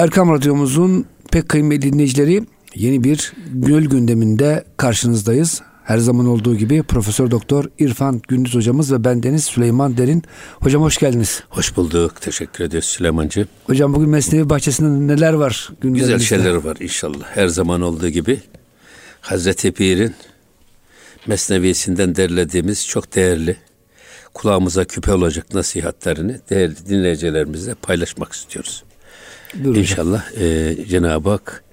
Erkam Radyomuzun pek kıymetli dinleyicileri yeni bir gönül gündeminde karşınızdayız. Her zaman olduğu gibi Profesör Doktor İrfan Gündüz hocamız ve bendeniz Süleyman Derin. Hocam hoş geldiniz. Hoş bulduk. Teşekkür ediyoruz Süleymancığım. Hocam bugün Mesnevi Bahçesi'nde neler var? Güzel şeyler var inşallah. Her zaman olduğu gibi Hazreti Pir'in Mesnevisinden derlediğimiz çok değerli kulağımıza küpe olacak nasihatlerini değerli dinleyicilerimizle paylaşmak istiyoruz. Buyurun İnşallah e, Cenab-ı Hak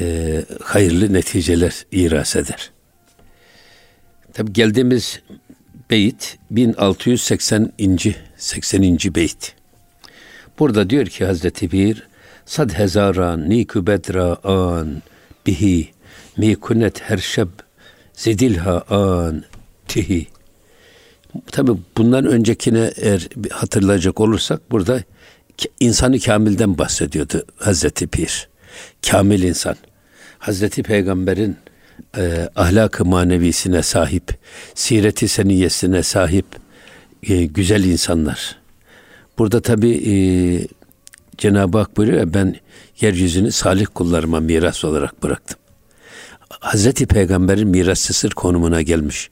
e, hayırlı neticeler iras eder. Tabi geldiğimiz beyit 1680. 80. beyit. Burada diyor ki Hazreti Bir sad hezaran nikü bedra an bihi mikunet her şeb zidilha an tihi. Tabi bundan öncekine eğer hatırlayacak olursak burada insanı kamilden bahsediyordu Hazreti Pir. Kamil insan. Hazreti Peygamber'in e, ahlak-ı manevisine sahip, sireti seniyesine sahip e, güzel insanlar. Burada tabi e, Cenab-ı Hak buyuruyor ya ben yeryüzünü salih kullarıma miras olarak bıraktım. Hazreti Peygamber'in mirasçısı konumuna gelmiş.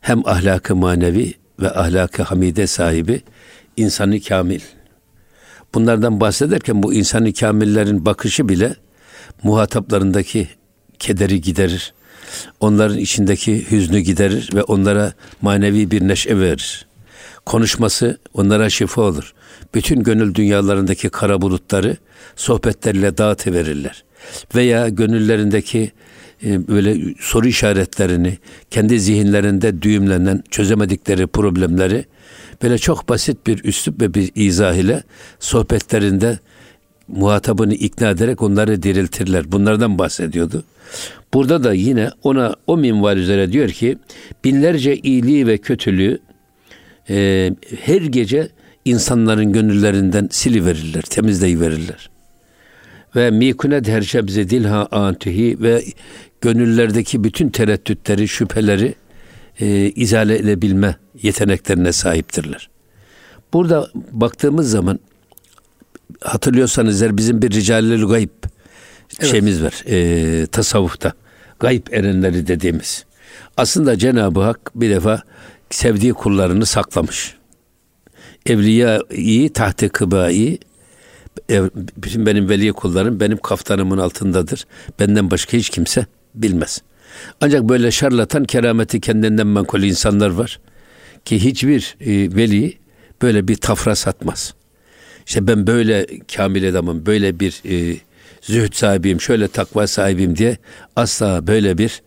Hem ahlakı manevi ve ahlakı hamide sahibi insanı kamil. Bunlardan bahsederken bu insanı kamillerin bakışı bile muhataplarındaki kederi giderir. Onların içindeki hüznü giderir ve onlara manevi bir neşe verir. Konuşması onlara şifa olur. Bütün gönül dünyalarındaki kara bulutları sohbetlerle dağıtıverirler. Veya gönüllerindeki e, böyle soru işaretlerini, kendi zihinlerinde düğümlenen, çözemedikleri problemleri böyle çok basit bir üslup ve bir izah ile sohbetlerinde muhatabını ikna ederek onları diriltirler. Bunlardan bahsediyordu. Burada da yine ona o minval üzere diyor ki binlerce iyiliği ve kötülüğü e, her gece insanların gönüllerinden siliverirler, temizleyiverirler. Ve mikunet her şebze dilha antihi ve gönüllerdeki bütün tereddütleri, şüpheleri e, izale edebilme yeteneklerine sahiptirler. Burada baktığımız zaman hatırlıyorsanız eğer bizim bir ricalül gayb evet. şeyimiz var e, tasavvufta. Gayb erenleri dediğimiz. Aslında Cenab-ı Hak bir defa sevdiği kullarını saklamış. Evliyayı tahte kıbayı bütün benim veli kullarım benim kaftanımın altındadır. Benden başka hiç kimse bilmez. Ancak böyle şarlatan kerameti kendinden menkul insanlar var ki hiçbir e, veli böyle bir tafra satmaz. İşte ben böyle kamil adamım, böyle bir e, zühd sahibiyim, şöyle takva sahibiyim diye asla böyle bir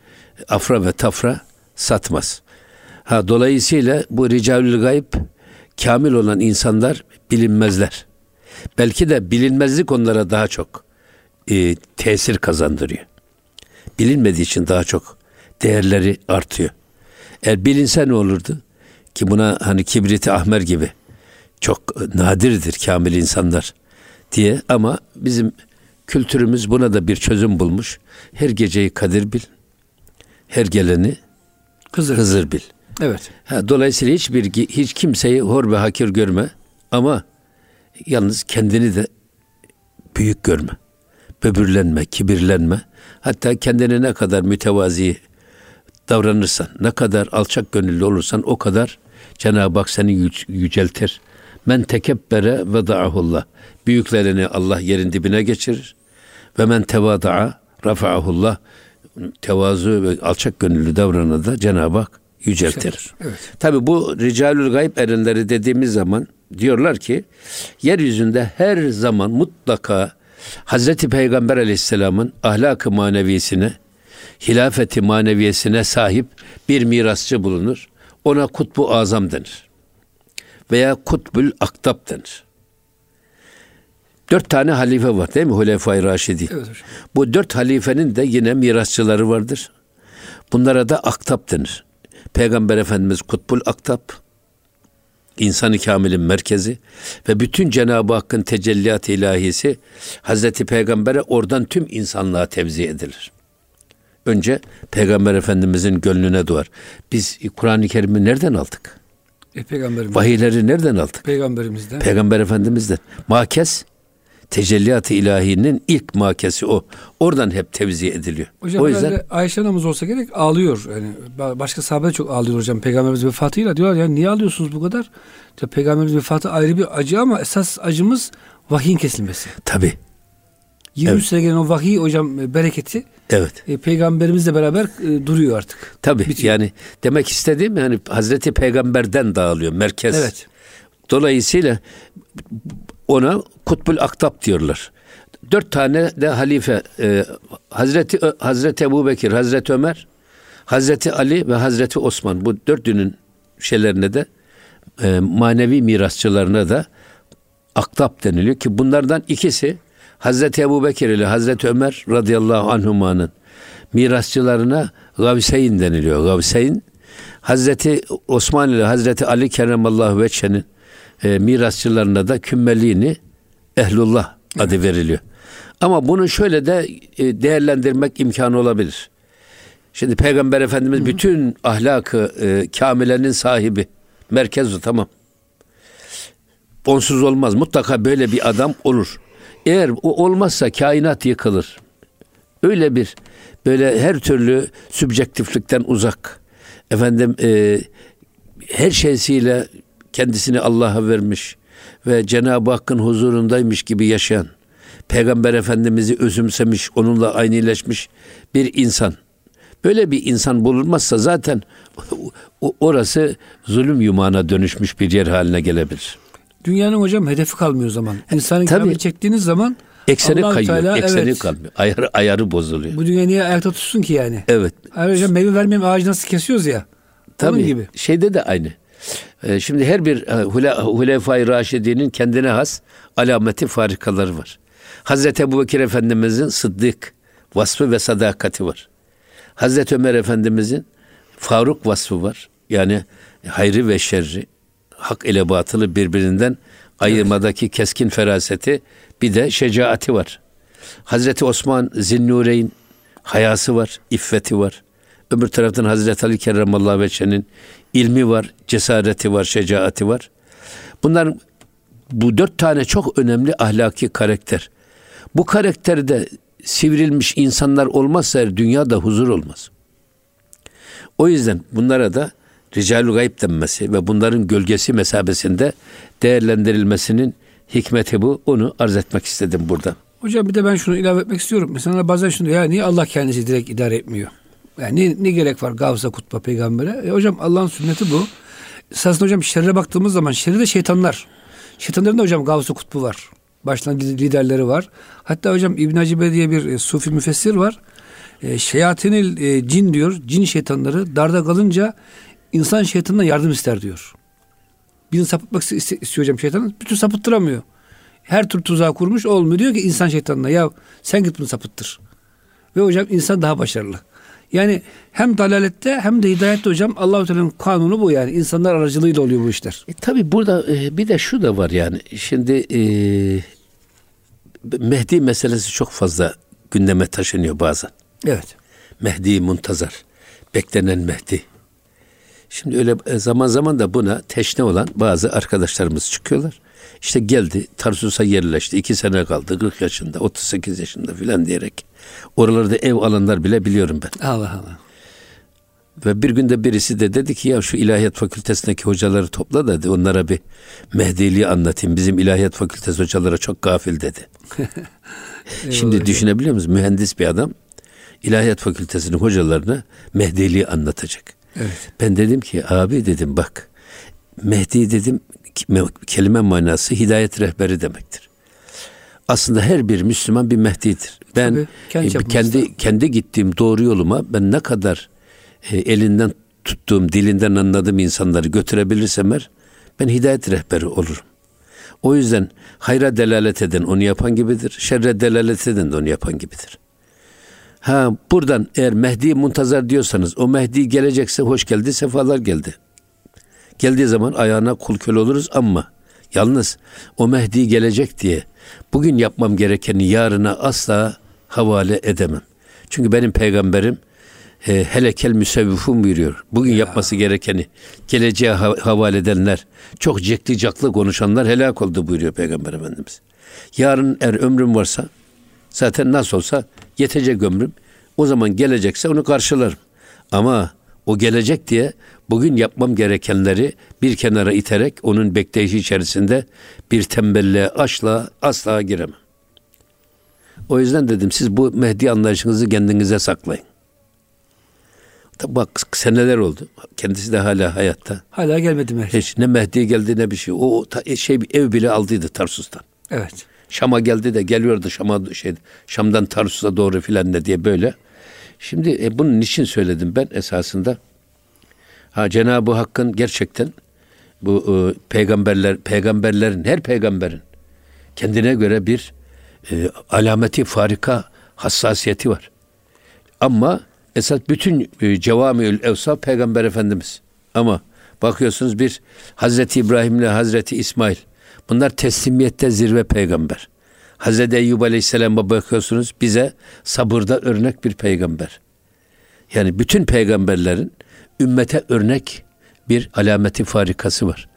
afra ve tafra satmaz. Ha dolayısıyla bu ricalül gayb kamil olan insanlar bilinmezler. Belki de bilinmezlik onlara daha çok e, tesir kazandırıyor. Bilinmediği için daha çok değerleri artıyor. Eğer bilinse ne olurdu? Ki buna hani kibriti ahmer gibi çok nadirdir kamil insanlar diye ama bizim kültürümüz buna da bir çözüm bulmuş. Her geceyi kadir bil, her geleni Hızır, Hızır bil. Evet. Ha, dolayısıyla hiçbir hiç kimseyi hor ve hakir görme ama yalnız kendini de büyük görme. Böbürlenme, kibirlenme. Hatta kendine ne kadar mütevazi davranırsan, ne kadar alçak gönüllü olursan o kadar Cenab-ı Hak seni yüceltir. Men tekebbere ve da'ahullah. Büyüklerini Allah yerin dibine geçirir. Ve men tevada'a rafa'ahullah. Tevazu ve alçak gönüllü davranı da Cenab-ı Hak yüceltir. Evet. Tabi bu ricalül gayb erinleri dediğimiz zaman diyorlar ki yeryüzünde her zaman mutlaka Hazreti Peygamber Aleyhisselam'ın ahlak-ı manevisine, hilafeti maneviyesine sahip bir mirasçı bulunur. Ona kutbu azam denir veya kutbül aktap denir. Dört tane halife var değil mi? Hulefai Raşidi. Evet Bu dört halifenin de yine mirasçıları vardır. Bunlara da aktap denir. Peygamber Efendimiz kutbul aktap, insanı kamilin merkezi ve bütün Cenab-ı Hakk'ın tecelliyat ilahisi Hazreti Peygamber'e oradan tüm insanlığa tevzi edilir. Önce Peygamber Efendimizin gönlüne doğar. Biz Kur'an-ı Kerim'i nereden aldık? E, peygamberimiz. Vahiyleri nereden aldık? Peygamberimizden. Peygamber Efendimiz'den. Makes tecelliyat-ı ilahinin ilk makesi o. Oradan hep tevzi ediliyor. Hocam o yüzden Ayşe anamız olsa gerek ağlıyor. Yani başka sahabe çok ağlıyor hocam peygamberimiz vefatıyla diyorlar ya niye ağlıyorsunuz bu kadar? İşte peygamberimiz vefatı ayrı bir acı ama esas acımız vahyin kesilmesi. Tabi. 23 evet. sene gelen o vahiy hocam e, bereketi Evet. E, peygamberimizle beraber e, duruyor artık. Tabi yani demek istediğim yani Hazreti Peygamber'den dağılıyor merkez. Evet. Dolayısıyla ona Kutbul Aktab diyorlar. Dört tane de halife e, Hazreti Hazreti Ebu Bekir, Hazreti Ömer, Hazreti Ali ve Hazreti Osman bu dördünün şeylerine de e, manevi mirasçılarına da Aktab deniliyor ki bunlardan ikisi Hazreti Ebu Bekir ile Hazreti Ömer radıyallahu anhumanın mirasçılarına Gavseyn deniliyor. Gavseyn Hazreti Osman ile Hazreti Ali keremallahu veçhenin e, mirasçılarına da kümmeliğini ehlullah adı evet. veriliyor. Ama bunu şöyle de e, değerlendirmek imkanı olabilir. Şimdi Peygamber Efendimiz Hı-hı. bütün ahlakı e, kamilenin sahibi. Merkez o tamam. Onsuz olmaz. Mutlaka böyle bir adam olur. Eğer o olmazsa kainat yıkılır. Öyle bir böyle her türlü sübjektiflikten uzak. Efendim e, her şeysiyle kendisini Allah'a vermiş ve Cenab-ı Hakk'ın huzurundaymış gibi yaşayan, Peygamber Efendimiz'i özümsemiş, onunla aynıleşmiş bir insan. Böyle bir insan bulunmazsa zaten orası zulüm yumağına dönüşmüş bir yer haline gelebilir. Dünyanın hocam hedefi kalmıyor o zaman. İnsanın Tabii, çektiğiniz zaman ekseni Allah kayıyor. Teala, ekseni evet, kalmıyor. Ayarı, ayarı bozuluyor. Bu dünya niye ayakta tutsun ki yani? Evet. Hayır hocam meyve vermeyen ağacı nasıl kesiyoruz ya? Tabii. Onun gibi. Şeyde de aynı. Ee, şimdi her bir e, Hulefai Raşidi'nin kendine has alameti farikaları var. Hazreti Ebu Bekir Efendimizin sıddık vasfı ve sadakati var. Hazreti Ömer Efendimizin Faruk vasfı var. Yani hayrı ve şerri, hak ile batılı birbirinden ayırmadaki evet. keskin feraseti bir de şecaati var. Hazreti Osman Zinnureyn hayası var, iffeti var. Öbür taraftan Hazreti Ali Kerramallahu Veçe'nin ilmi var, cesareti var, şecaati var. Bunların bu dört tane çok önemli ahlaki karakter. Bu karakterde sivrilmiş insanlar olmazsa dünyada huzur olmaz. O yüzden bunlara da ricalü gayb denmesi ve bunların gölgesi mesabesinde değerlendirilmesinin hikmeti bu. Onu arz etmek istedim burada. Hocam bir de ben şunu ilave etmek istiyorum. Mesela bazen şunu ya niye Allah kendisi direkt idare etmiyor? Yani ne, ne gerek var Gavs'a kutba peygambere? E hocam Allah'ın sünneti bu. Esasında hocam şerre baktığımız zaman şerri de şeytanlar. Şeytanların da hocam Gavs'a kutbu var. Baştan liderleri var. Hatta hocam İbn Hacibe diye bir e, sufi müfessir var. E, şeyatinil e, cin diyor. Cin şeytanları darda kalınca insan şeytanına yardım ister diyor. Birini sapıtmak istiyor hocam şeytanı. Bütün sapıttıramıyor. Her tür tuzağı kurmuş olmuyor. Diyor ki insan şeytanına ya sen git bunu sapıttır. Ve hocam insan daha başarılı. Yani hem dalalette hem de hidayette hocam Allahu Teala'nın kanunu bu yani. insanlar aracılığıyla oluyor bu işler. E, tabii burada e, bir de şu da var yani. Şimdi e, Mehdi meselesi çok fazla gündeme taşınıyor bazen. Evet. Mehdi muntazar. Beklenen Mehdi. Şimdi öyle e, zaman zaman da buna teşne olan bazı arkadaşlarımız çıkıyorlar. İşte geldi Tarsus'a yerleşti. iki sene kaldı. 40 yaşında, 38 yaşında filan diyerek. Oralarda ev alanlar bile biliyorum ben. Allah Allah. Ve bir günde birisi de dedi ki ya şu ilahiyat fakültesindeki hocaları topla dedi. Onlara bir Mehdiliği anlatayım. Bizim ilahiyat fakültesi hocalara çok gafil dedi. Şimdi düşünebiliyor musunuz? Mühendis bir adam ilahiyat fakültesinin hocalarına Mehdiliği anlatacak. Evet. Ben dedim ki abi dedim bak Mehdi dedim kelime manası hidayet rehberi demektir. Aslında her bir Müslüman bir Mehdi'dir. Ben Tabii, kendi, e, kendi kendi gittiğim doğru yoluma ben ne kadar e, elinden tuttuğum, dilinden anladığım insanları götürebilirsem eğer ben hidayet rehberi olurum. O yüzden hayra delalet eden onu yapan gibidir. Şerre delalet eden de onu yapan gibidir. Ha buradan eğer Mehdi muntazar diyorsanız o Mehdi gelecekse hoş geldi, sefalar geldi. Geldiği zaman ayağına kul köle oluruz ama yalnız o Mehdi gelecek diye bugün yapmam gerekeni yarına asla havale edemem. Çünkü benim peygamberim e, helekel müsevvifun buyuruyor. Bugün ya. yapması gerekeni geleceğe havale edenler, çok cekli caklı konuşanlar helak oldu buyuruyor Peygamber Efendimiz. Yarın eğer ömrüm varsa zaten nasıl olsa yetecek ömrüm. O zaman gelecekse onu karşılarım. Ama o gelecek diye bugün yapmam gerekenleri bir kenara iterek onun bekleyişi içerisinde bir tembelliğe asla asla giremem. O yüzden dedim siz bu Mehdi anlayışınızı kendinize saklayın. Tabi bak seneler oldu. Kendisi de hala hayatta. Hala gelmedi Mehdi. Hiç ne Mehdi geldi ne bir şey. O şey ev bile aldıydı Tarsus'tan. Evet. Şam'a geldi de geliyordu Şam'a şey Şam'dan Tarsus'a doğru filan ne diye böyle. Şimdi e, bunun için söyledim ben esasında. Ha Cenab-ı Hakk'ın gerçekten bu e, peygamberler peygamberlerin her peygamberin kendine göre bir e, alameti farika hassasiyeti var. Ama esas bütün e, cevamiül evsaf peygamber efendimiz. Ama bakıyorsunuz bir Hazreti İbrahim ile Hazreti İsmail bunlar teslimiyette zirve peygamber. Hazreti Eyyub Aleyhisselam'a bakıyorsunuz bize sabırda örnek bir peygamber. Yani bütün peygamberlerin ümmete örnek bir alameti farikası var.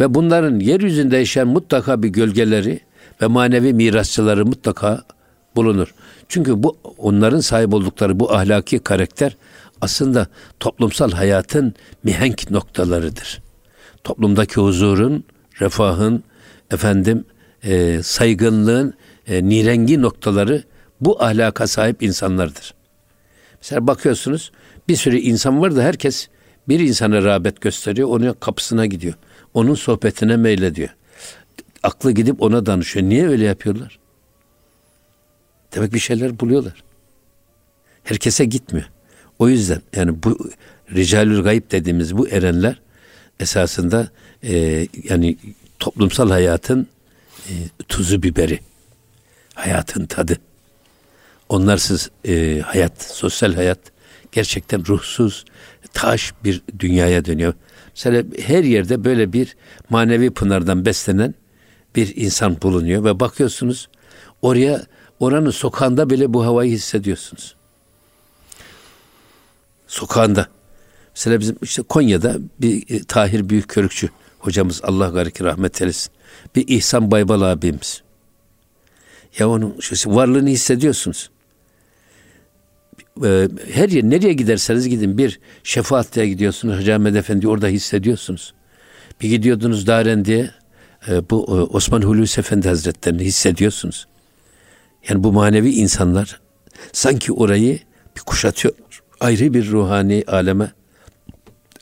Ve bunların yeryüzünde yaşayan mutlaka bir gölgeleri ve manevi mirasçıları mutlaka bulunur. Çünkü bu onların sahip oldukları bu ahlaki karakter aslında toplumsal hayatın mihenk noktalarıdır. Toplumdaki huzurun, refahın, efendim e, saygınlığın e, nirengi noktaları bu ahlaka sahip insanlardır. Mesela bakıyorsunuz bir sürü insan var da herkes bir insana rağbet gösteriyor, onun kapısına gidiyor. Onun sohbetine meylediyor. Aklı gidip ona danışıyor. Niye öyle yapıyorlar? Demek bir şeyler buluyorlar. Herkese gitmiyor. O yüzden yani bu ricalül gayb dediğimiz bu erenler esasında e, yani toplumsal hayatın e, tuzu biberi, hayatın tadı. Onlarsız e, hayat, sosyal hayat gerçekten ruhsuz, taş bir dünyaya dönüyor. Mesela her yerde böyle bir manevi pınardan beslenen bir insan bulunuyor ve bakıyorsunuz oraya oranın sokağında bile bu havayı hissediyorsunuz. Sokağında. Mesela bizim işte Konya'da bir e, Tahir Büyükkörükçü hocamız Allah garik rahmet eylesin. Bir İhsan Baybal abimiz. Ya onun şu varlığını hissediyorsunuz. Ee, her yer nereye giderseniz gidin bir şefaatliğe gidiyorsunuz Hacı Ahmet Efendi orada hissediyorsunuz. Bir gidiyordunuz Darendi'ye e, bu e, Osman Hulusi Efendi Hazretlerini hissediyorsunuz. Yani bu manevi insanlar sanki orayı bir kuşatıyor. Ayrı bir ruhani aleme,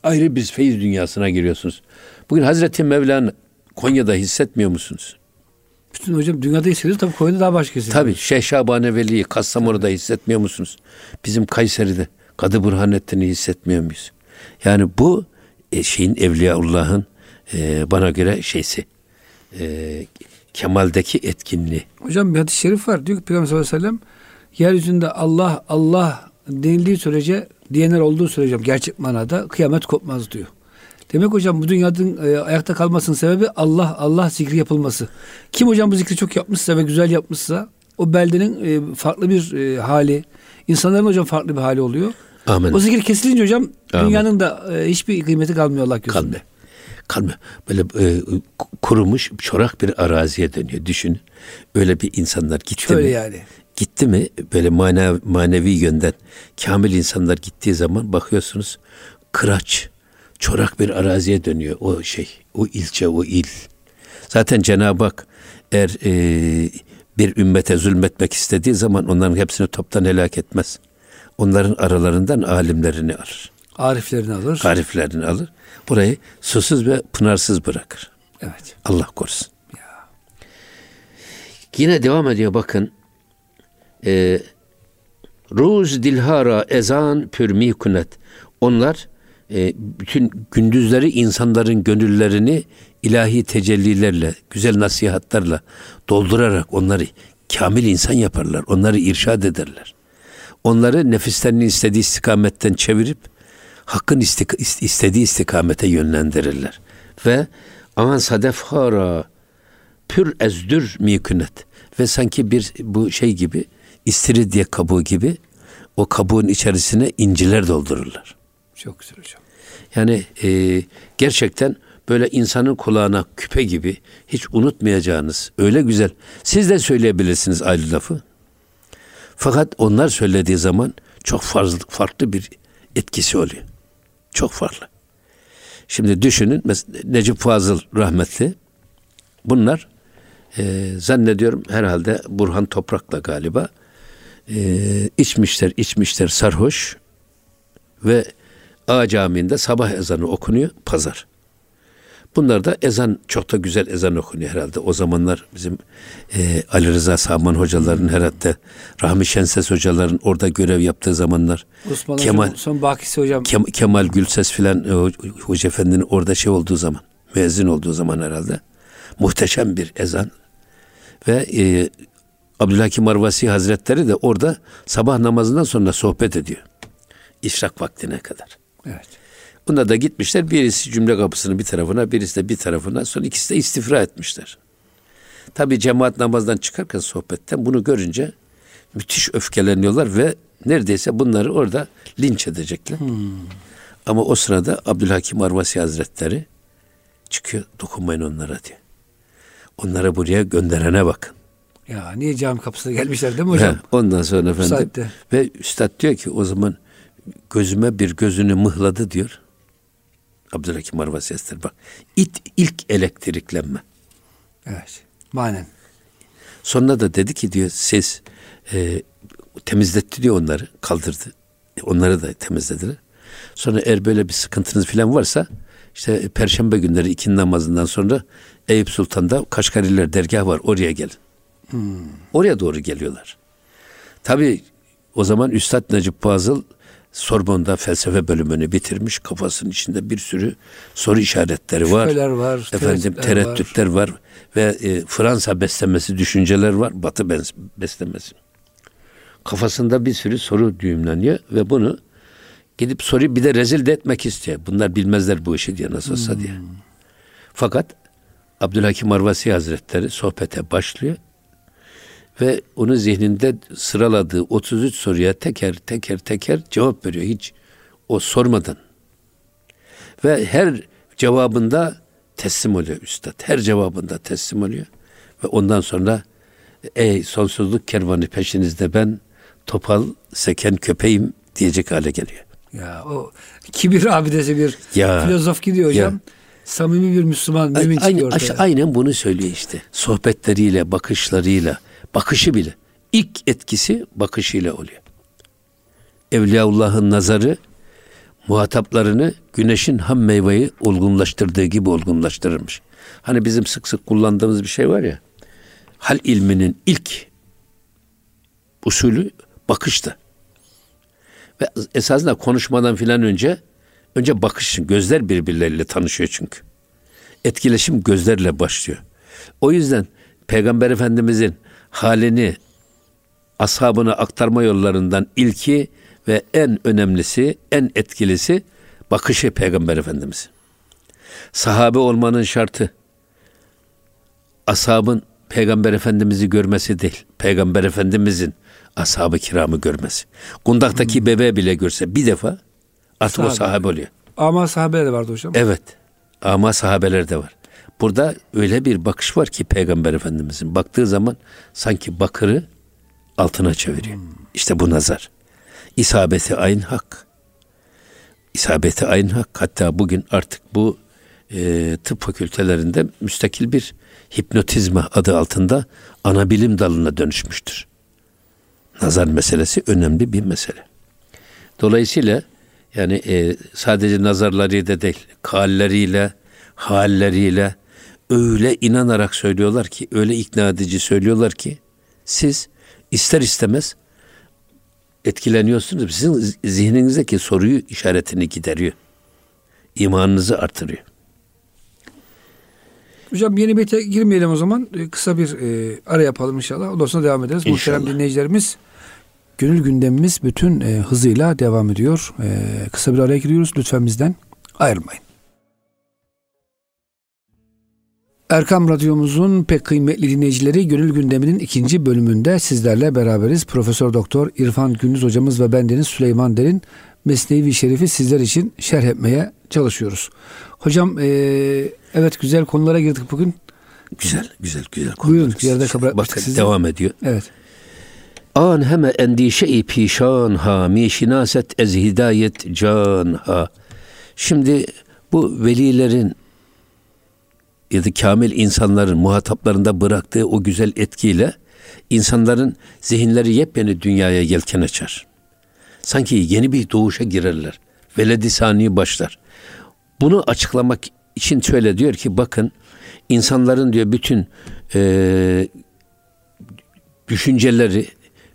ayrı bir feyiz dünyasına giriyorsunuz. Bugün Hazreti Mevlana Konya'da hissetmiyor musunuz? Bütün hocam dünyada hissediyoruz tabii Konya'da daha başka hissediyoruz. Tabii Şeyh Şabane Veli'yi Kastamonu'da hissetmiyor musunuz? Bizim Kayseri'de Kadı Burhanettin'i hissetmiyor muyuz? Yani bu e, şeyin Evliyaullah'ın e, bana göre şeysi e, kemaldeki etkinliği. Hocam bir hadis-i şerif var. Diyor ki Peygamber sallallahu aleyhi ve sellem yeryüzünde Allah Allah denildiği sürece diyenler olduğu sürece gerçek manada kıyamet kopmaz diyor. Demek hocam bu dünyanın e, ayakta kalmasının sebebi Allah Allah zikri yapılması. Kim hocam bu zikri çok yapmışsa ve güzel yapmışsa o beldenin e, farklı bir e, hali, insanların hocam farklı bir hali oluyor. Amin. O zikir kesilince hocam Amin. dünyanın da e, hiçbir kıymeti kalmıyor Allah gözünde. Kalmıyor. Kalmıyor. Böyle e, kurumuş çorak bir araziye dönüyor. Düşün. Öyle bir insanlar gitti Şöyle mi? yani. Gitti mi böyle manevi, manevi yönden kamil insanlar gittiği zaman bakıyorsunuz kıraç, çorak bir araziye dönüyor o şey, o ilçe, o il. Zaten Cenab-ı Hak eğer e, bir ümmete zulmetmek istediği zaman onların hepsini toptan helak etmez. Onların aralarından alimlerini alır. Ariflerini alır. Ariflerini alır. Burayı susuz ve pınarsız bırakır. Evet. Allah korusun. Ya. Yine devam ediyor bakın. Ee, Ruz dilhara ezan pür mikunet. Onlar e, bütün gündüzleri insanların gönüllerini ilahi tecellilerle, güzel nasihatlerle doldurarak onları kamil insan yaparlar. Onları irşad ederler. Onları nefislerinin istediği istikametten çevirip hakkın istik istediği istikamete yönlendirirler. Ve aman sadefhara pür ezdür mikünet ve sanki bir bu şey gibi istiridye kabuğu gibi o kabuğun içerisine inciler doldururlar. Çok güzel hocam. Yani e, gerçekten böyle insanın kulağına küpe gibi hiç unutmayacağınız öyle güzel. Siz de söyleyebilirsiniz ayrı lafı. Fakat onlar söylediği zaman çok farklı bir etkisi oluyor. Çok farklı. Şimdi düşünün Necip Fazıl rahmetli bunlar e, zannediyorum herhalde Burhan Toprak'la galiba e, içmişler içmişler sarhoş ve A Camii'nde sabah ezanı okunuyor pazar. Bunlar da ezan çok da güzel ezan okunuyor herhalde. O zamanlar bizim e, Ali Rıza Saman hocaların herhalde Rahmi Şenses hocaların orada görev yaptığı zamanlar. Osman Kemal, hocam, son Bakisi hocam. Kem, Kemal Gülses filan e, Hoca Efendi'nin orada şey olduğu zaman, müezzin olduğu zaman herhalde. Muhteşem bir ezan. Ve e, Abdülhakim Arvasi Hazretleri de orada sabah namazından sonra sohbet ediyor. İşrak vaktine kadar. Evet. Bunda da gitmişler. Birisi cümle kapısının bir tarafına, birisi de bir tarafına. Sonra ikisi de istifra etmişler. Tabi cemaat namazdan çıkarken sohbetten bunu görünce müthiş öfkeleniyorlar ve neredeyse bunları orada linç edecekler. Hmm. Ama o sırada Abdülhakim Arvasi Hazretleri çıkıyor dokunmayın onlara diyor. Onlara buraya gönderene bakın. Ya niye cam kapısına gelmişler değil mi hocam? He, ondan sonra efendim. Ve üstad diyor ki o zaman gözüme bir gözünü mıhladı diyor. Abdülhakim Arvasi Ester bak. İt, ilk elektriklenme. Evet. Manen. Sonra da dedi ki diyor siz e, temizletti diyor onları kaldırdı. Onları da temizlediler. Sonra eğer böyle bir sıkıntınız falan varsa işte perşembe günleri ikindi namazından sonra Eyüp Sultan'da Kaşgariler dergah var oraya gelin. Hmm. Oraya doğru geliyorlar. Tabi o zaman Üstad Necip Fazıl Sorbon'da felsefe bölümünü bitirmiş. Kafasının içinde bir sürü soru işaretleri var. Şüpheler var. Efendim tereddütler var. var. Ve e, Fransa beslemesi düşünceler var. Batı beslemesi. Kafasında bir sürü soru düğümleniyor ve bunu gidip soruyu bir de rezil de etmek istiyor. Bunlar bilmezler bu işi diye nasıl olsa hmm. diye. Fakat Abdülhakim Arvasi Hazretleri sohbete başlıyor ve onun zihninde sıraladığı 33 soruya teker teker teker cevap veriyor hiç o sormadan. Ve her cevabında teslim oluyor üstad. Her cevabında teslim oluyor. Ve ondan sonra ey sonsuzluk kervanı peşinizde ben topal seken köpeğim diyecek hale geliyor. Ya o kibir abidesi bir ya, filozof gidiyor hocam. Ya. Samimi bir Müslüman mümin aynen, ortaya. Aynen bunu söylüyor işte. Sohbetleriyle, bakışlarıyla, bakışı bile. ilk etkisi bakışıyla oluyor. Evliyaullah'ın nazarı muhataplarını güneşin ham meyveyi olgunlaştırdığı gibi olgunlaştırırmış. Hani bizim sık sık kullandığımız bir şey var ya. Hal ilminin ilk usulü bakışta. Ve esasında konuşmadan filan önce önce bakışın gözler birbirleriyle tanışıyor çünkü. Etkileşim gözlerle başlıyor. O yüzden Peygamber Efendimizin halini ashabına aktarma yollarından ilki ve en önemlisi, en etkilisi bakışı Peygamber Efendimiz. Sahabe olmanın şartı ashabın Peygamber Efendimiz'i görmesi değil. Peygamber Efendimiz'in ashab-ı kiramı görmesi. Kundaktaki hmm. bebeği bile görse bir defa artık sahabe. o sahabe oluyor. Ama sahabeler de vardı hocam. Evet. Ama sahabeler de var. Burada öyle bir bakış var ki Peygamber Efendimizin baktığı zaman sanki bakırı altına çeviriyor. Hmm. İşte bu nazar. İsabeti ayın hak. İsabeti ayın hak. Hatta bugün artık bu e, tıp fakültelerinde müstakil bir hipnotizma adı altında ana bilim dalına dönüşmüştür. Nazar meselesi önemli bir mesele. Dolayısıyla yani e, sadece nazarlarıyla değil, kalleriyle, halleriyle, öyle inanarak söylüyorlar ki, öyle ikna edici söylüyorlar ki siz ister istemez etkileniyorsunuz. Sizin zihninizdeki soruyu işaretini gideriyor. İmanınızı artırıyor. Hocam yeni beyte girmeyelim o zaman. Ee, kısa bir e, ara yapalım inşallah. Ondan sonra devam ederiz. İnşallah. Muhterem dinleyicilerimiz gönül gündemimiz bütün e, hızıyla devam ediyor. E, kısa bir araya giriyoruz. Lütfen bizden ayrılmayın. Erkam Radyomuzun pek kıymetli dinleyicileri Gönül Gündemi'nin ikinci bölümünde sizlerle beraberiz. Profesör Doktor İrfan Gündüz hocamız ve bendeniz Süleyman Derin Mesnevi Şerif'i sizler için şerh etmeye çalışıyoruz. Hocam e, evet güzel konulara girdik bugün. Güzel, güzel, güzel. Buyurun, bir yerde kabul Bakın sizi. devam ediyor. Evet. An heme endişe-i pişan ha mişinaset ez hidayet can ha. Şimdi bu velilerin ya da kamil insanların muhataplarında bıraktığı o güzel etkiyle insanların zihinleri yepyeni dünyaya yelken açar. Sanki yeni bir doğuşa girerler. Veledi sani başlar. Bunu açıklamak için şöyle diyor ki bakın insanların diyor bütün e, düşünceleri,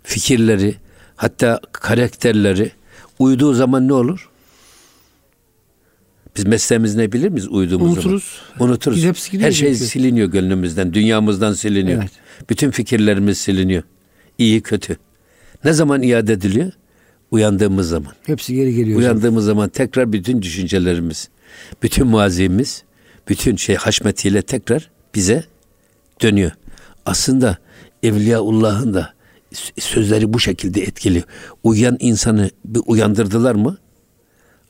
fikirleri, hatta karakterleri uyduğu zaman ne olur? Biz mesleğimiz ne bilir miyiz uyduğumuz Unuturuz. zaman? Unuturuz. Biz hepsi gidiyor Her şey çünkü. siliniyor gönlümüzden, dünyamızdan siliniyor. Evet. Bütün fikirlerimiz siliniyor. İyi kötü. Ne zaman iade ediliyor? Uyandığımız zaman. Hepsi geri geliyor. hocam. Uyandığımız zaman tekrar bütün düşüncelerimiz, bütün mazimiz, bütün şey haşmetiyle tekrar bize dönüyor. Aslında Evliyaullah'ın da sözleri bu şekilde etkili. Uyuyan insanı bir uyandırdılar mı?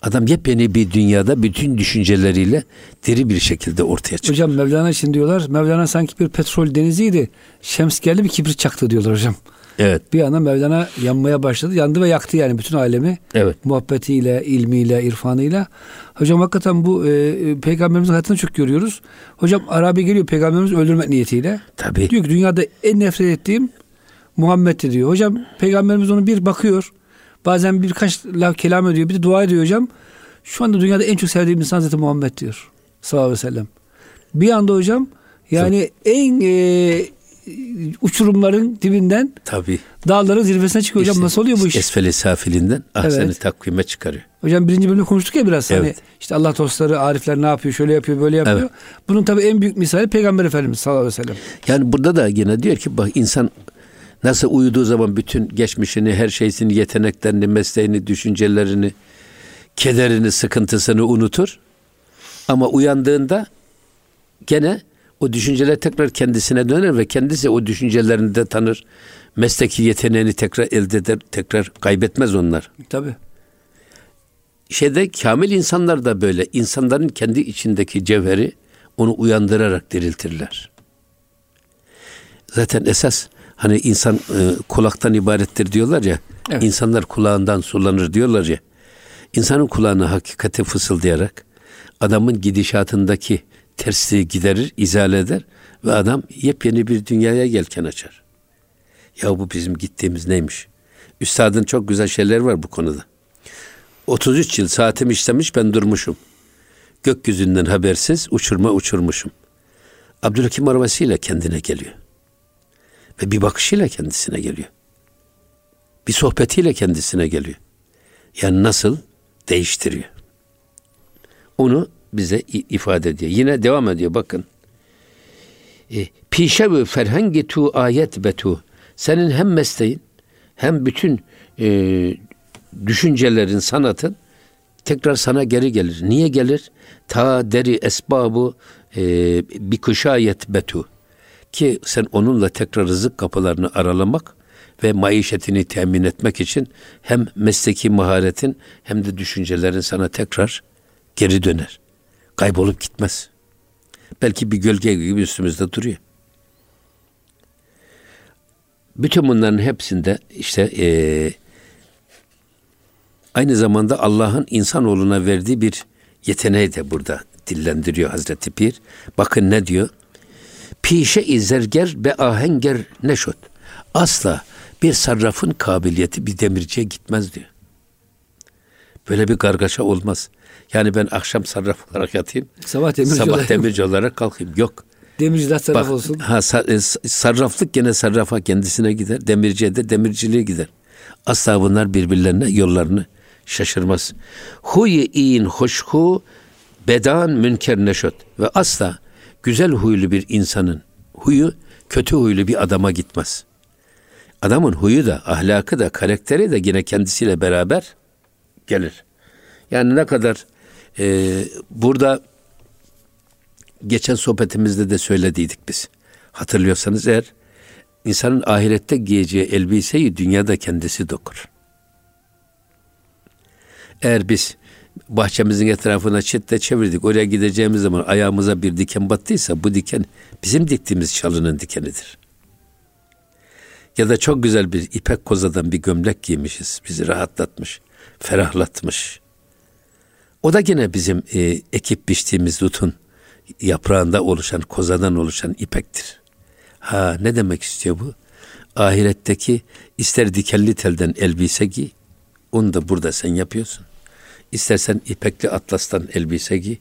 Adam yepyeni bir dünyada bütün düşünceleriyle diri bir şekilde ortaya çıkıyor. Hocam Mevlana için diyorlar. Mevlana sanki bir petrol deniziydi. Şems geldi bir kibrit çaktı diyorlar hocam. Evet, Bir anda Mevlana yanmaya başladı. Yandı ve yaktı yani bütün alemi. evet. Muhabbetiyle, ilmiyle, irfanıyla. Hocam hakikaten bu e, peygamberimizin hayatını çok görüyoruz. Hocam Arabi geliyor peygamberimizi öldürmek niyetiyle. Tabii. Diyor ki dünyada en nefret ettiğim Muhammed'ti diyor. Hocam peygamberimiz onu bir bakıyor. Bazen birkaç laf kelam ediyor. Bir de dua ediyor hocam. Şu anda dünyada en çok sevdiğim insan zaten Muhammed diyor. Sallallahu aleyhi ve sellem. Bir anda hocam yani en e, uçurumların dibinden Tabii. dağların zirvesine çıkıyor. Hocam İşte nasıl oluyor bu iş? Esfeli safilinden ahseni Evet. takvime çıkarıyor. Hocam birinci bölümde konuştuk ya biraz. Hani Evet. işte Allah dostları, arifler ne yapıyor, şöyle yapıyor, böyle yapıyor. Evet. Bunun tabii en büyük misali Peygamber Efendimiz sallallahu aleyhi ve sellem. Yani burada da yine diyor ki bak insan nasıl uyuduğu zaman bütün geçmişini, her şeysini, yeteneklerini, mesleğini, düşüncelerini, kederini, sıkıntısını unutur. Ama uyandığında gene o düşünceler tekrar kendisine döner ve kendisi o düşüncelerini de tanır. Mesleki yeteneğini tekrar elde eder, tekrar kaybetmez onlar. Tabii. Şeyde kamil insanlar da böyle. insanların kendi içindeki cevheri onu uyandırarak diriltirler. Zaten esas hani insan e, kulaktan ibarettir diyorlar ya. Evet. insanlar kulağından sulanır diyorlar ya. İnsanın kulağına hakikati fısıldayarak adamın gidişatındaki tersliği giderir, izale eder ve adam yepyeni bir dünyaya yelken açar. Ya bu bizim gittiğimiz neymiş? Üstadın çok güzel şeyler var bu konuda. 33 yıl saatim işlemiş ben durmuşum. Gökyüzünden habersiz uçurma uçurmuşum. Abdülhakim arabasıyla kendine geliyor. Ve bir bakışıyla kendisine geliyor. Bir sohbetiyle kendisine geliyor. Yani nasıl değiştiriyor. Onu bize ifade ediyor. Yine devam ediyor bakın. E, Pişevi ferhangi tu ayet betu. Senin hem mesleğin hem bütün e, düşüncelerin, sanatın tekrar sana geri gelir. Niye gelir? Ta deri esbabu e, bir kuşayet betu. Ki sen onunla tekrar rızık kapılarını aralamak ve maişetini temin etmek için hem mesleki maharetin hem de düşüncelerin sana tekrar geri döner. Kaybolup gitmez. Belki bir gölge gibi üstümüzde duruyor. Bütün bunların hepsinde işte eee aynı zamanda Allah'ın insanoğluna verdiği bir yeteneği de burada dillendiriyor Hazreti Pir. Bakın ne diyor? Pişe izerger be ahenger neşot. Asla bir sarrafın kabiliyeti bir demirciye gitmez diyor. Böyle bir kargaşa olmaz. Yani ben akşam sarraf olarak yatayım. Sabah demirci sabah olarak- demirci olarak kalkayım. Yok. Demirciler taraf Bak, olsun. Ha, e, sarraflık gene sarrafa kendisine gider. Demirciye de demirciliğe gider. Asla bunlar birbirlerine yollarını şaşırmaz. Huyi in hoşhu bedan münker neşöt. Ve asla güzel huylu bir insanın huyu kötü huylu bir adama gitmez. Adamın huyu da, ahlakı da, karakteri de yine kendisiyle beraber gelir. Yani ne kadar e, burada geçen sohbetimizde de söylediydik biz. Hatırlıyorsanız eğer insanın ahirette giyeceği elbiseyi dünyada kendisi dokur. Eğer biz bahçemizin etrafına çitle çevirdik. Oraya gideceğimiz zaman ayağımıza bir diken battıysa bu diken bizim diktiğimiz çalının dikenidir. Ya da çok güzel bir ipek kozadan bir gömlek giymişiz. Bizi rahatlatmış, ferahlatmış. O da gene bizim e, ekip biçtiğimiz dutun yaprağında oluşan, kozadan oluşan ipektir. Ha ne demek istiyor bu? Ahiretteki ister dikenli telden elbise giy, onu da burada sen yapıyorsun. İstersen ipekli atlastan elbise giy,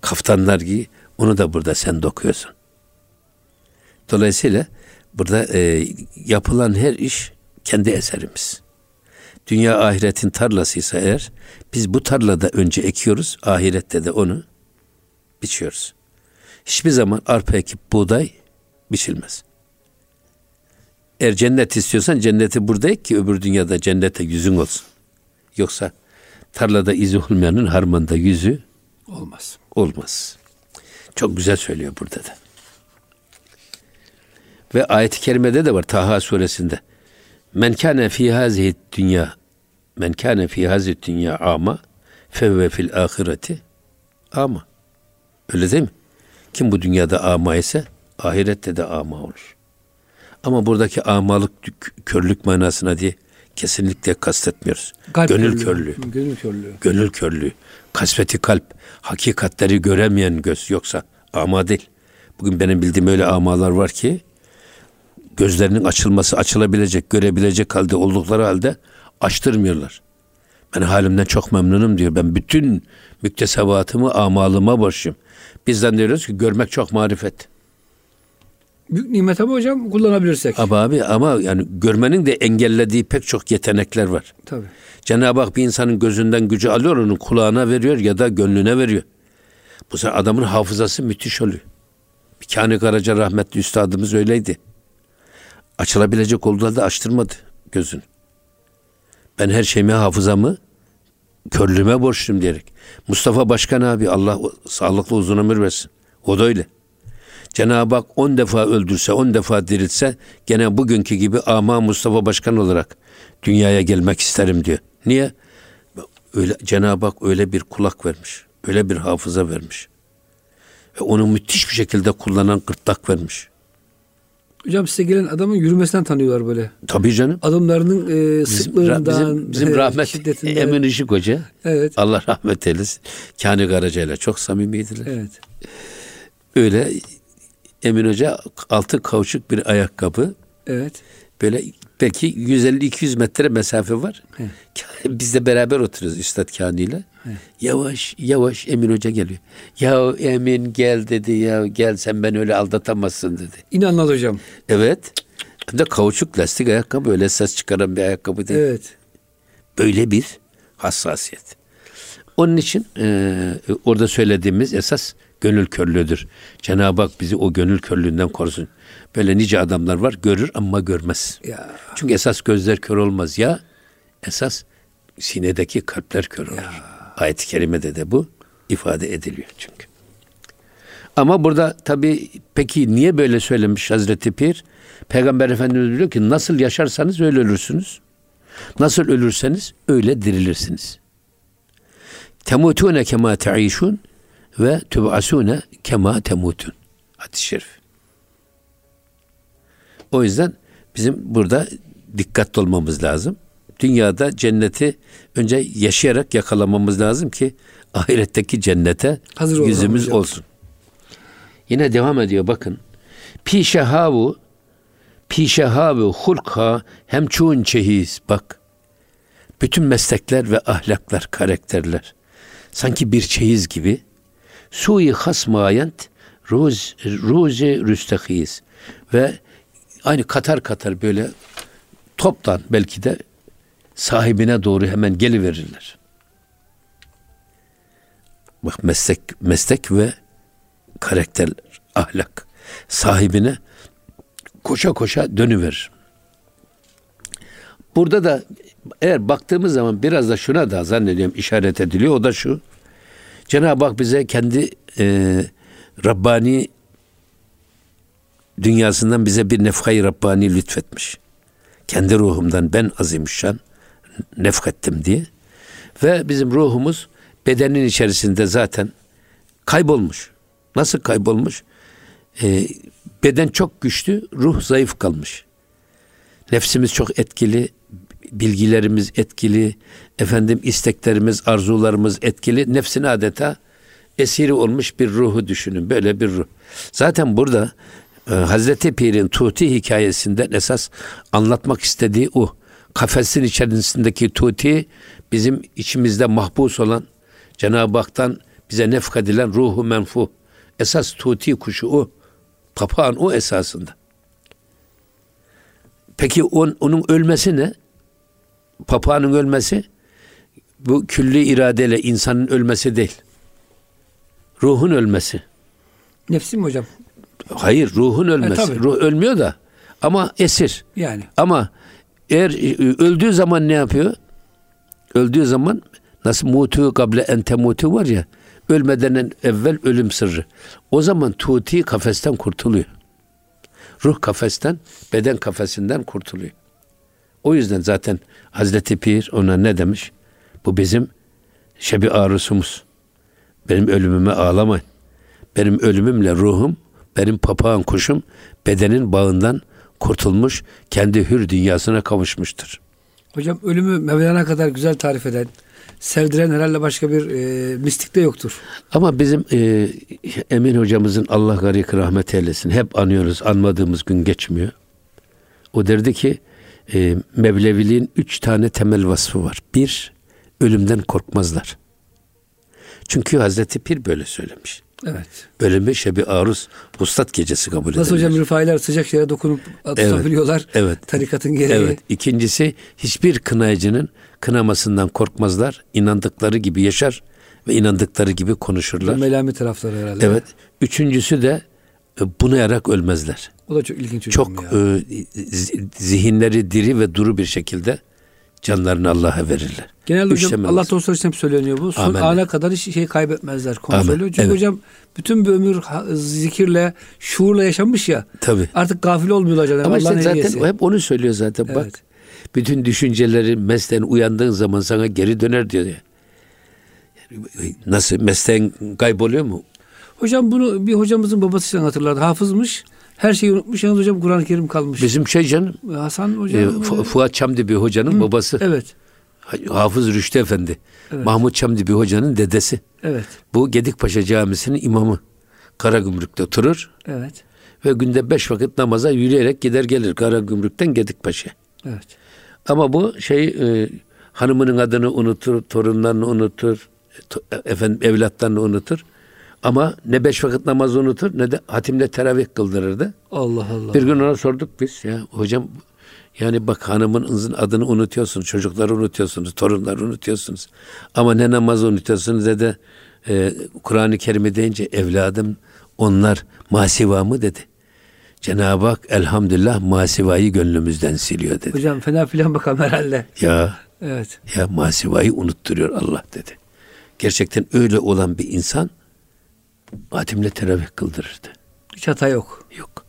kaftanlar giy, onu da burada sen dokuyorsun. Dolayısıyla burada e, yapılan her iş kendi eserimiz. Dünya ahiretin tarlasıysa eğer biz bu tarlada önce ekiyoruz, ahirette de onu biçiyoruz. Hiçbir zaman arpa ekip buğday biçilmez. Eğer cennet istiyorsan cenneti burada ek ki öbür dünyada cennete yüzün olsun. Yoksa tarlada izi olmayanın harmanda yüzü olmaz. Olmaz. Çok güzel söylüyor burada da. Ve ayet-i kerimede de var Taha suresinde. Men kâne fî hâzihi dünya men kâne fî hâzihi dünya ama fevve fil ahireti ama. Öyle değil mi? Kim bu dünyada ama ise ahirette de ama olur. Ama buradaki amalık körlük manasına diye kesinlikle kastetmiyoruz. Kalp gönül körlüğü. körlüğü. Gönül körlüğü. Gönül körlüğü. Kasveti kalp. Hakikatleri göremeyen göz yoksa ama değil. Bugün benim bildiğim öyle amalar var ki gözlerinin açılması açılabilecek, görebilecek halde oldukları halde açtırmıyorlar. Ben halimden çok memnunum diyor. Ben bütün müktesebatımı amalıma borçluyum. Biz zannediyoruz ki görmek çok marifet. Büyük nimet ama hocam kullanabilirsek. Abi abi ama yani görmenin de engellediği pek çok yetenekler var. Tabii. Cenab-ı Hak bir insanın gözünden gücü alıyor, onun kulağına veriyor ya da gönlüne veriyor. Bu sefer adamın hafızası müthiş oluyor. Bir Kani Karaca rahmetli üstadımız öyleydi. Açılabilecek olduğu halde açtırmadı gözünü. Ben her şeyimi hafızamı körlüğüme borçluyum diyerek. Mustafa Başkan abi Allah sağlıklı uzun ömür versin. O da öyle. Cenab-ı Hak on defa öldürse, on defa dirilse gene bugünkü gibi ama Mustafa Başkan olarak dünyaya gelmek isterim diyor. Niye? Öyle Cenab-ı Hak öyle bir kulak vermiş. Öyle bir hafıza vermiş. Ve onu müthiş bir şekilde kullanan gırtlak vermiş. Hocam size gelen adamın yürümesinden tanıyorlar böyle. Tabii canım. Adımlarının e, sıklığından, bizim, bizim rahmet Emin Işık Hoca. Evet. Allah rahmet eylesin. Kani Karaca ile çok samimiydiler. Evet. Öyle Emin Hoca altı kauçuk bir ayakkabı. Evet. Böyle belki 150-200 metre mesafe var. He. Biz de beraber oturuyoruz Üstad Kani ile. Yavaş yavaş Emin Hoca geliyor. Ya Emin gel dedi ya gel sen ben öyle aldatamazsın dedi. İnanmaz hocam. Evet. Hem de kauçuk lastik ayakkabı öyle ses çıkaran bir ayakkabı değil. Evet. Böyle bir hassasiyet. Onun için e, orada söylediğimiz esas gönül körlüğüdür. Cenab-ı Hak bizi o gönül körlüğünden korusun. Böyle nice adamlar var görür ama görmez. Ya. Çünkü esas gözler kör olmaz ya. Esas sinedeki kalpler kör olur. Ya. Ayet-i kerimede de bu ifade ediliyor çünkü. Ama burada tabi peki niye böyle söylemiş Hazreti Pir? Peygamber Efendimiz diyor ki nasıl yaşarsanız öyle ölürsünüz. Nasıl ölürseniz öyle dirilirsiniz. Temutune kema te'işun ve tüb'asune kema temutun. Hadis-i şerif. O yüzden bizim burada dikkatli olmamız lazım. Dünyada cenneti önce yaşayarak yakalamamız lazım ki ahiretteki cennete Hazır yüzümüz olsun. olsun. Yine devam ediyor bakın. Pişehavu pişehavu hulka hem çoğun çehiz bak. Bütün meslekler ve ahlaklar, karakterler sanki bir çeyiz gibi Sui hasmayent ruz ruzi rüstehiz ve aynı katar katar böyle toptan belki de sahibine doğru hemen geliverirler. Bak meslek meslek ve karakter, ahlak sahibine koşa koşa dönüverir. Burada da eğer baktığımız zaman biraz da şuna da zannediyorum işaret ediliyor. O da şu. Cenab-ı Hak bize kendi e, Rabbani dünyasından bize bir nefkayı Rabbani lütfetmiş. Kendi ruhumdan ben azimüşşan nefkettim diye. Ve bizim ruhumuz bedenin içerisinde zaten kaybolmuş. Nasıl kaybolmuş? Ee, beden çok güçlü, ruh zayıf kalmış. Nefsimiz çok etkili, bilgilerimiz etkili, efendim isteklerimiz, arzularımız etkili. Nefsine adeta esiri olmuş bir ruhu düşünün. Böyle bir ruh. Zaten burada e, Hazreti Pir'in Tuti hikayesinden esas anlatmak istediği o. Kafesin içerisindeki Tuti bizim içimizde mahpus olan Cenab-ı Hak'tan bize nefk edilen ruhu menfu. Esas Tuti kuşu o. Papağan o esasında. Peki on, onun ölmesi ne? Papağanın ölmesi bu külli iradeyle insanın ölmesi değil. Ruhun ölmesi. Nefsi mi hocam? Hayır ruhun ölmesi. E, Ruh ölmüyor da ama esir. Yani. Ama eğer e, öldüğü zaman ne yapıyor? Öldüğü zaman nasıl mutu kable ente mutu var ya ölmeden evvel ölüm sırrı. O zaman tuti kafesten kurtuluyor. Ruh kafesten, beden kafesinden kurtuluyor. O yüzden zaten Hazreti Pir ona ne demiş? Bu bizim şebi arusumuz. Benim ölümüme ağlamayın. Benim ölümümle ruhum, benim papağan kuşum bedenin bağından kurtulmuş, kendi hür dünyasına kavuşmuştur. Hocam ölümü Mevlana kadar güzel tarif eden, sevdiren herhalde başka bir e, mistik de yoktur. Ama bizim e, Emin hocamızın Allah garik rahmet eylesin. Hep anıyoruz. Anmadığımız gün geçmiyor. O derdi ki e, Mevleviliğin üç tane temel vasfı var. Bir, ölümden korkmazlar. Çünkü Hazreti Pir böyle söylemiş. Evet. Ölümü şebi aruz vuslat gecesi kabul edilir. Nasıl hocam rifailer sıcak yere dokunup tutabiliyorlar. Evet. evet. Tarikatın gereği. Evet. İkincisi hiçbir kınayıcının kınamasından korkmazlar. İnandıkları gibi yaşar ve inandıkları gibi konuşurlar. Melami tarafları herhalde. Evet. Üçüncüsü de e, bunayarak ölmezler. O da çok ilginç. Çok ya. e, zihinleri diri ve duru bir şekilde canlarını Allah'a verirler. Genelde Üç hocam Allah dostları için hep söyleniyor bu. Son Amen. ana kadar hiç şey kaybetmezler. Kontrolü. Çünkü evet. hocam bütün bir ömür zikirle, şuurla yaşamış ya. Tabii. Artık gafil olmuyorlar canım. Ama işte zaten hediyesi. hep onu söylüyor zaten. Evet. Bak bütün düşünceleri mesleğin uyandığın zaman sana geri döner diyor. Ya. Nasıl mesleğin kayboluyor mu? Hocam bunu bir hocamızın babasıyla hatırladı. Hafızmış. Her şeyi unutmuş. Yalnız hocam Kur'an-ı Kerim kalmış. Bizim şey canım. Hasan hocam. E, Fuat Çamdibi hocanın Hı, babası. Evet. Hafız Rüştü Efendi. Evet. Mahmut Çamdibi hocanın dedesi. Evet. Bu Gedikpaşa Camisi'nin imamı. Karagümrük'te oturur. Evet. Ve günde beş vakit namaza yürüyerek gider gelir Karagümrük'ten Gedikpaşa. Evet. Ama bu şey e, hanımının adını unutur, torunlarını unutur, to, efendim evlatlarını unutur. Ama ne beş vakit namazı unutur ne de hatimle teravih kıldırırdı. Allah Allah. Bir gün ona sorduk biz ya hocam yani bak hanımınızın adını unutuyorsunuz, çocukları unutuyorsunuz, torunları unutuyorsunuz. Ama ne namazı unutuyorsunuz ne de e, Kur'an-ı Kerim'i deyince evladım onlar masiva mı dedi. Cenab-ı Hak elhamdülillah masivayı gönlümüzden siliyor dedi. Hocam fena filan bakalım herhalde. Ya. Evet. Ya masivayı unutturuyor Allah dedi. Gerçekten öyle olan bir insan Adem'le teravih kıldırırdı. Hiç hata yok. Yok.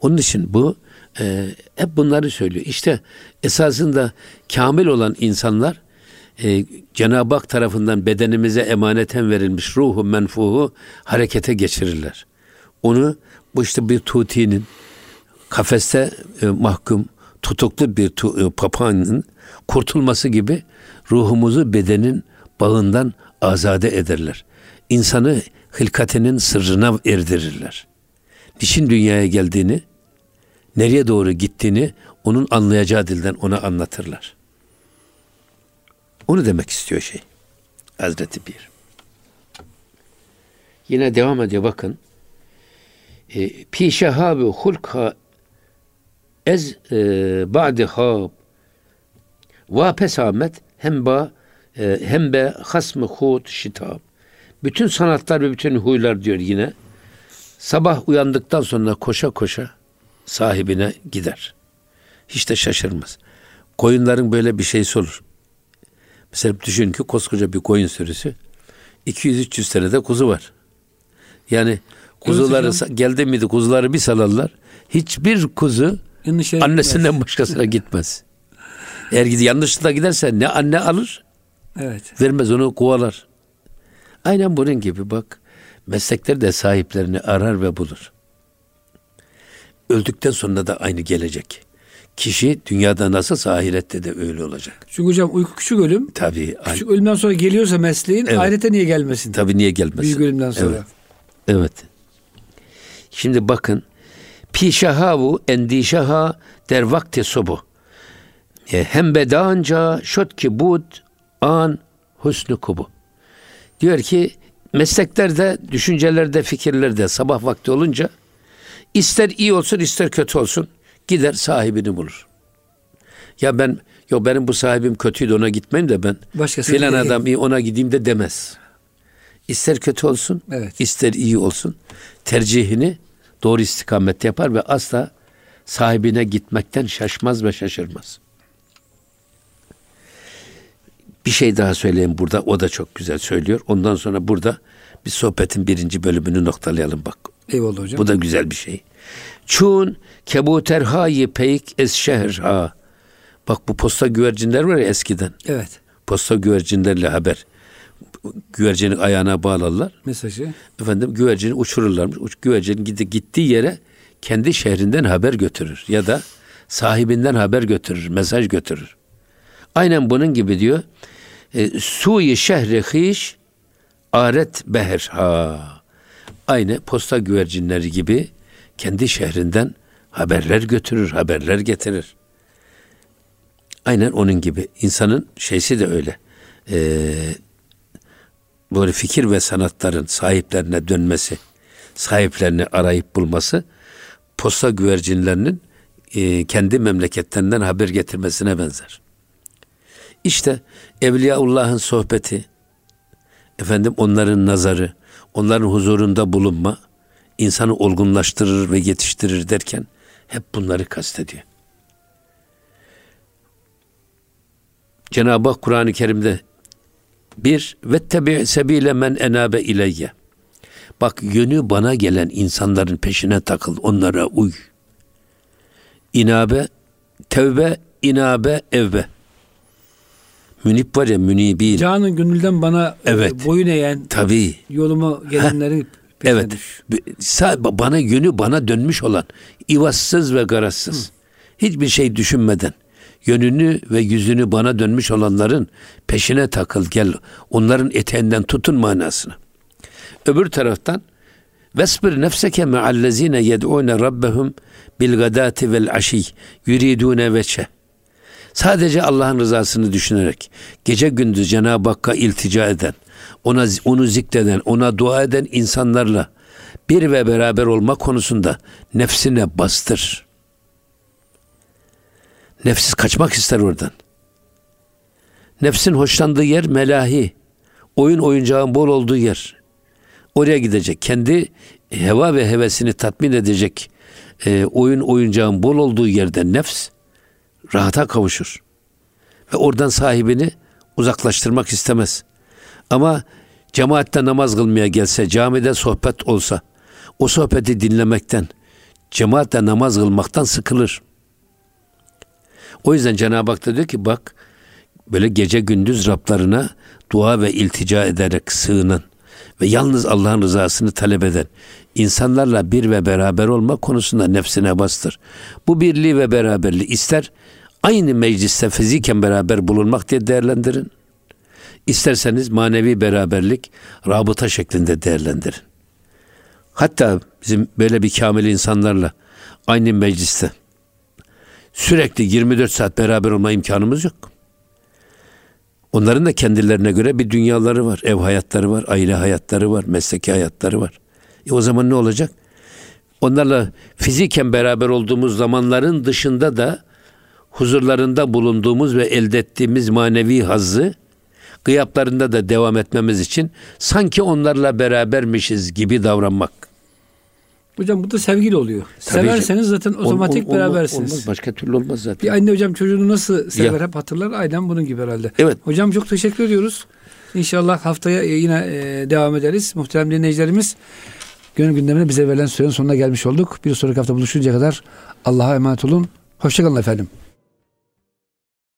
Onun için bu e, hep bunları söylüyor. İşte esasında kamil olan insanlar e, Cenab-ı Hak tarafından bedenimize emaneten verilmiş ruhu menfuhu harekete geçirirler. Onu bu işte bir tutinin kafeste e, mahkum tutuklu bir tu, e, papağanın kurtulması gibi ruhumuzu bedenin bağından azade ederler. İnsanı hılkatinin sırrına erdirirler. Niçin dünyaya geldiğini, nereye doğru gittiğini onun anlayacağı dilden ona anlatırlar. Onu demek istiyor şey. Hazreti Bir. Yine devam ediyor bakın. E, Pi şehabi hulka ez e, ba'di hab va pesamet hem ba e, hem be hasmı hut şitab. Bütün sanatlar ve bütün huylar diyor yine. Sabah uyandıktan sonra koşa koşa sahibine gider. Hiç de şaşırmaz. Koyunların böyle bir şeysi olur. Mesela düşün ki koskoca bir koyun sürüsü 200-300 senede kuzu var. Yani kuzuları evet, geldi miydi kuzuları bir salarlar. Hiçbir kuzu annesinden gitmez. başkasına gitmez. Eğer yanlışlıkla giderse ne anne alır Evet. Vermez onu kovalar. Aynen bunun gibi bak. Meslekler de sahiplerini arar ve bulur. Öldükten sonra da aynı gelecek. Kişi dünyada nasıl ahirette de öyle olacak. Çünkü hocam uyku küçük ölüm. Tabii. Küçük ölümden sonra geliyorsa mesleğin Evet. ahirete niye gelmesin? Tabii niye gelmesin? Büyük ölümden sonra. Evet. Evet. Şimdi bakın. Pişahavu endişaha der vakti sobu. E, Hem bedanca şot ki bud an husnu kubu. Diyor ki mesleklerde, düşüncelerde, fikirlerde sabah vakti olunca ister iyi olsun ister kötü olsun gider sahibini bulur. Ya ben yo benim bu sahibim kötüydü ona gitmeyeyim de ben Başkasına filan adam iyi ona gideyim de demez. İster kötü olsun, Evet. ister iyi olsun tercihini doğru istikamette yapar ve asla sahibine gitmekten şaşmaz ve şaşırmaz. Bir şey daha söyleyeyim burada. O da çok güzel söylüyor. Ondan sonra burada bir sohbetin birinci bölümünü noktalayalım bak. Eyvallah hocam. Bu da güzel bir şey. Çun kebuterhayı peyk es şehirha. Bak bu posta güvercinler var ya eskiden. Evet. Posta güvercinlerle haber. Güvercinin ayağına bağlarlar. Mesajı. Efendim güvercini uçururlarmış. Uç, güvercinin gittiği yere kendi şehrinden haber götürür. Ya da sahibinden haber götürür. Mesaj götürür. Aynen bunun gibi diyor. E, Suyi şehri aret beherha. Aynı posta güvercinleri gibi kendi şehrinden haberler götürür, haberler getirir. Aynen onun gibi. İnsanın şeysi de öyle. Ee, böyle fikir ve sanatların sahiplerine dönmesi, sahiplerini arayıp bulması, posta güvercinlerinin e, kendi memleketlerinden haber getirmesine benzer. İşte Evliyaullah'ın sohbeti, efendim onların nazarı, onların huzurunda bulunma, insanı olgunlaştırır ve yetiştirir derken hep bunları kastediyor. Cenab-ı Hak Kur'an-ı Kerim'de bir ve tebi sebile men enabe ileyye. Bak yönü bana gelen insanların peşine takıl, onlara uy. İnabe, tevbe, inabe, evbe. Münip var ya münibil. Canın gönülden bana Evet. e, boyun eğen, Tabii. yolumu gelenleri Evet. Bana yönü bana dönmüş olan, ivazsız ve garazsız, hiçbir şey düşünmeden, yönünü ve yüzünü bana dönmüş olanların peşine takıl gel. Onların eteğinden tutun manasına. Öbür taraftan Vesbir nefseke me'allezine yed'une rabbehum bil gadati vel aşi yuridune veçe. Sadece Allah'ın rızasını düşünerek gece gündüz Cenab-ı Hakk'a iltica eden, ona onu zikreden, ona dua eden insanlarla bir ve beraber olma konusunda nefsine bastır. Nefsiz kaçmak ister oradan. Nefsin hoşlandığı yer melahi. Oyun oyuncağın bol olduğu yer. Oraya gidecek. Kendi heva ve hevesini tatmin edecek e, oyun oyuncağın bol olduğu yerde nefs rahata kavuşur. Ve oradan sahibini uzaklaştırmak istemez. Ama cemaatte namaz kılmaya gelse, camide sohbet olsa, o sohbeti dinlemekten, cemaatle namaz kılmaktan sıkılır. O yüzden Cenab-ı Hak da diyor ki bak böyle gece gündüz Rablarına dua ve iltica ederek sığınan ve yalnız Allah'ın rızasını talep eden insanlarla bir ve beraber olma konusunda nefsine bastır. Bu birliği ve beraberliği ister aynı mecliste fiziken beraber bulunmak diye değerlendirin. İsterseniz manevi beraberlik rabıta şeklinde değerlendirin. Hatta bizim böyle bir kamil insanlarla aynı mecliste sürekli 24 saat beraber olma imkanımız yok. Onların da kendilerine göre bir dünyaları var. Ev hayatları var, aile hayatları var, mesleki hayatları var. E o zaman ne olacak? Onlarla fiziken beraber olduğumuz zamanların dışında da huzurlarında bulunduğumuz ve elde ettiğimiz manevi hazzı gıyaplarında da devam etmemiz için sanki onlarla berabermişiz gibi davranmak. Hocam bu da sevgili oluyor. Tabii Severseniz zaten otomatik Ol- ol- berabersiniz. Olmaz, başka türlü olmaz zaten. Bir anne hocam çocuğunu nasıl sever Ya. hep hatırlar. Aynen bunun gibi herhalde. Evet. Hocam çok teşekkür ediyoruz. İnşallah haftaya e, yine e, devam ederiz. Muhterem dinleyicilerimiz gönül gündemine bize verilen sürenin sonuna gelmiş olduk. Bir sonraki hafta buluşuncaya kadar Allah'a emanet olun. Hoşçakalın efendim.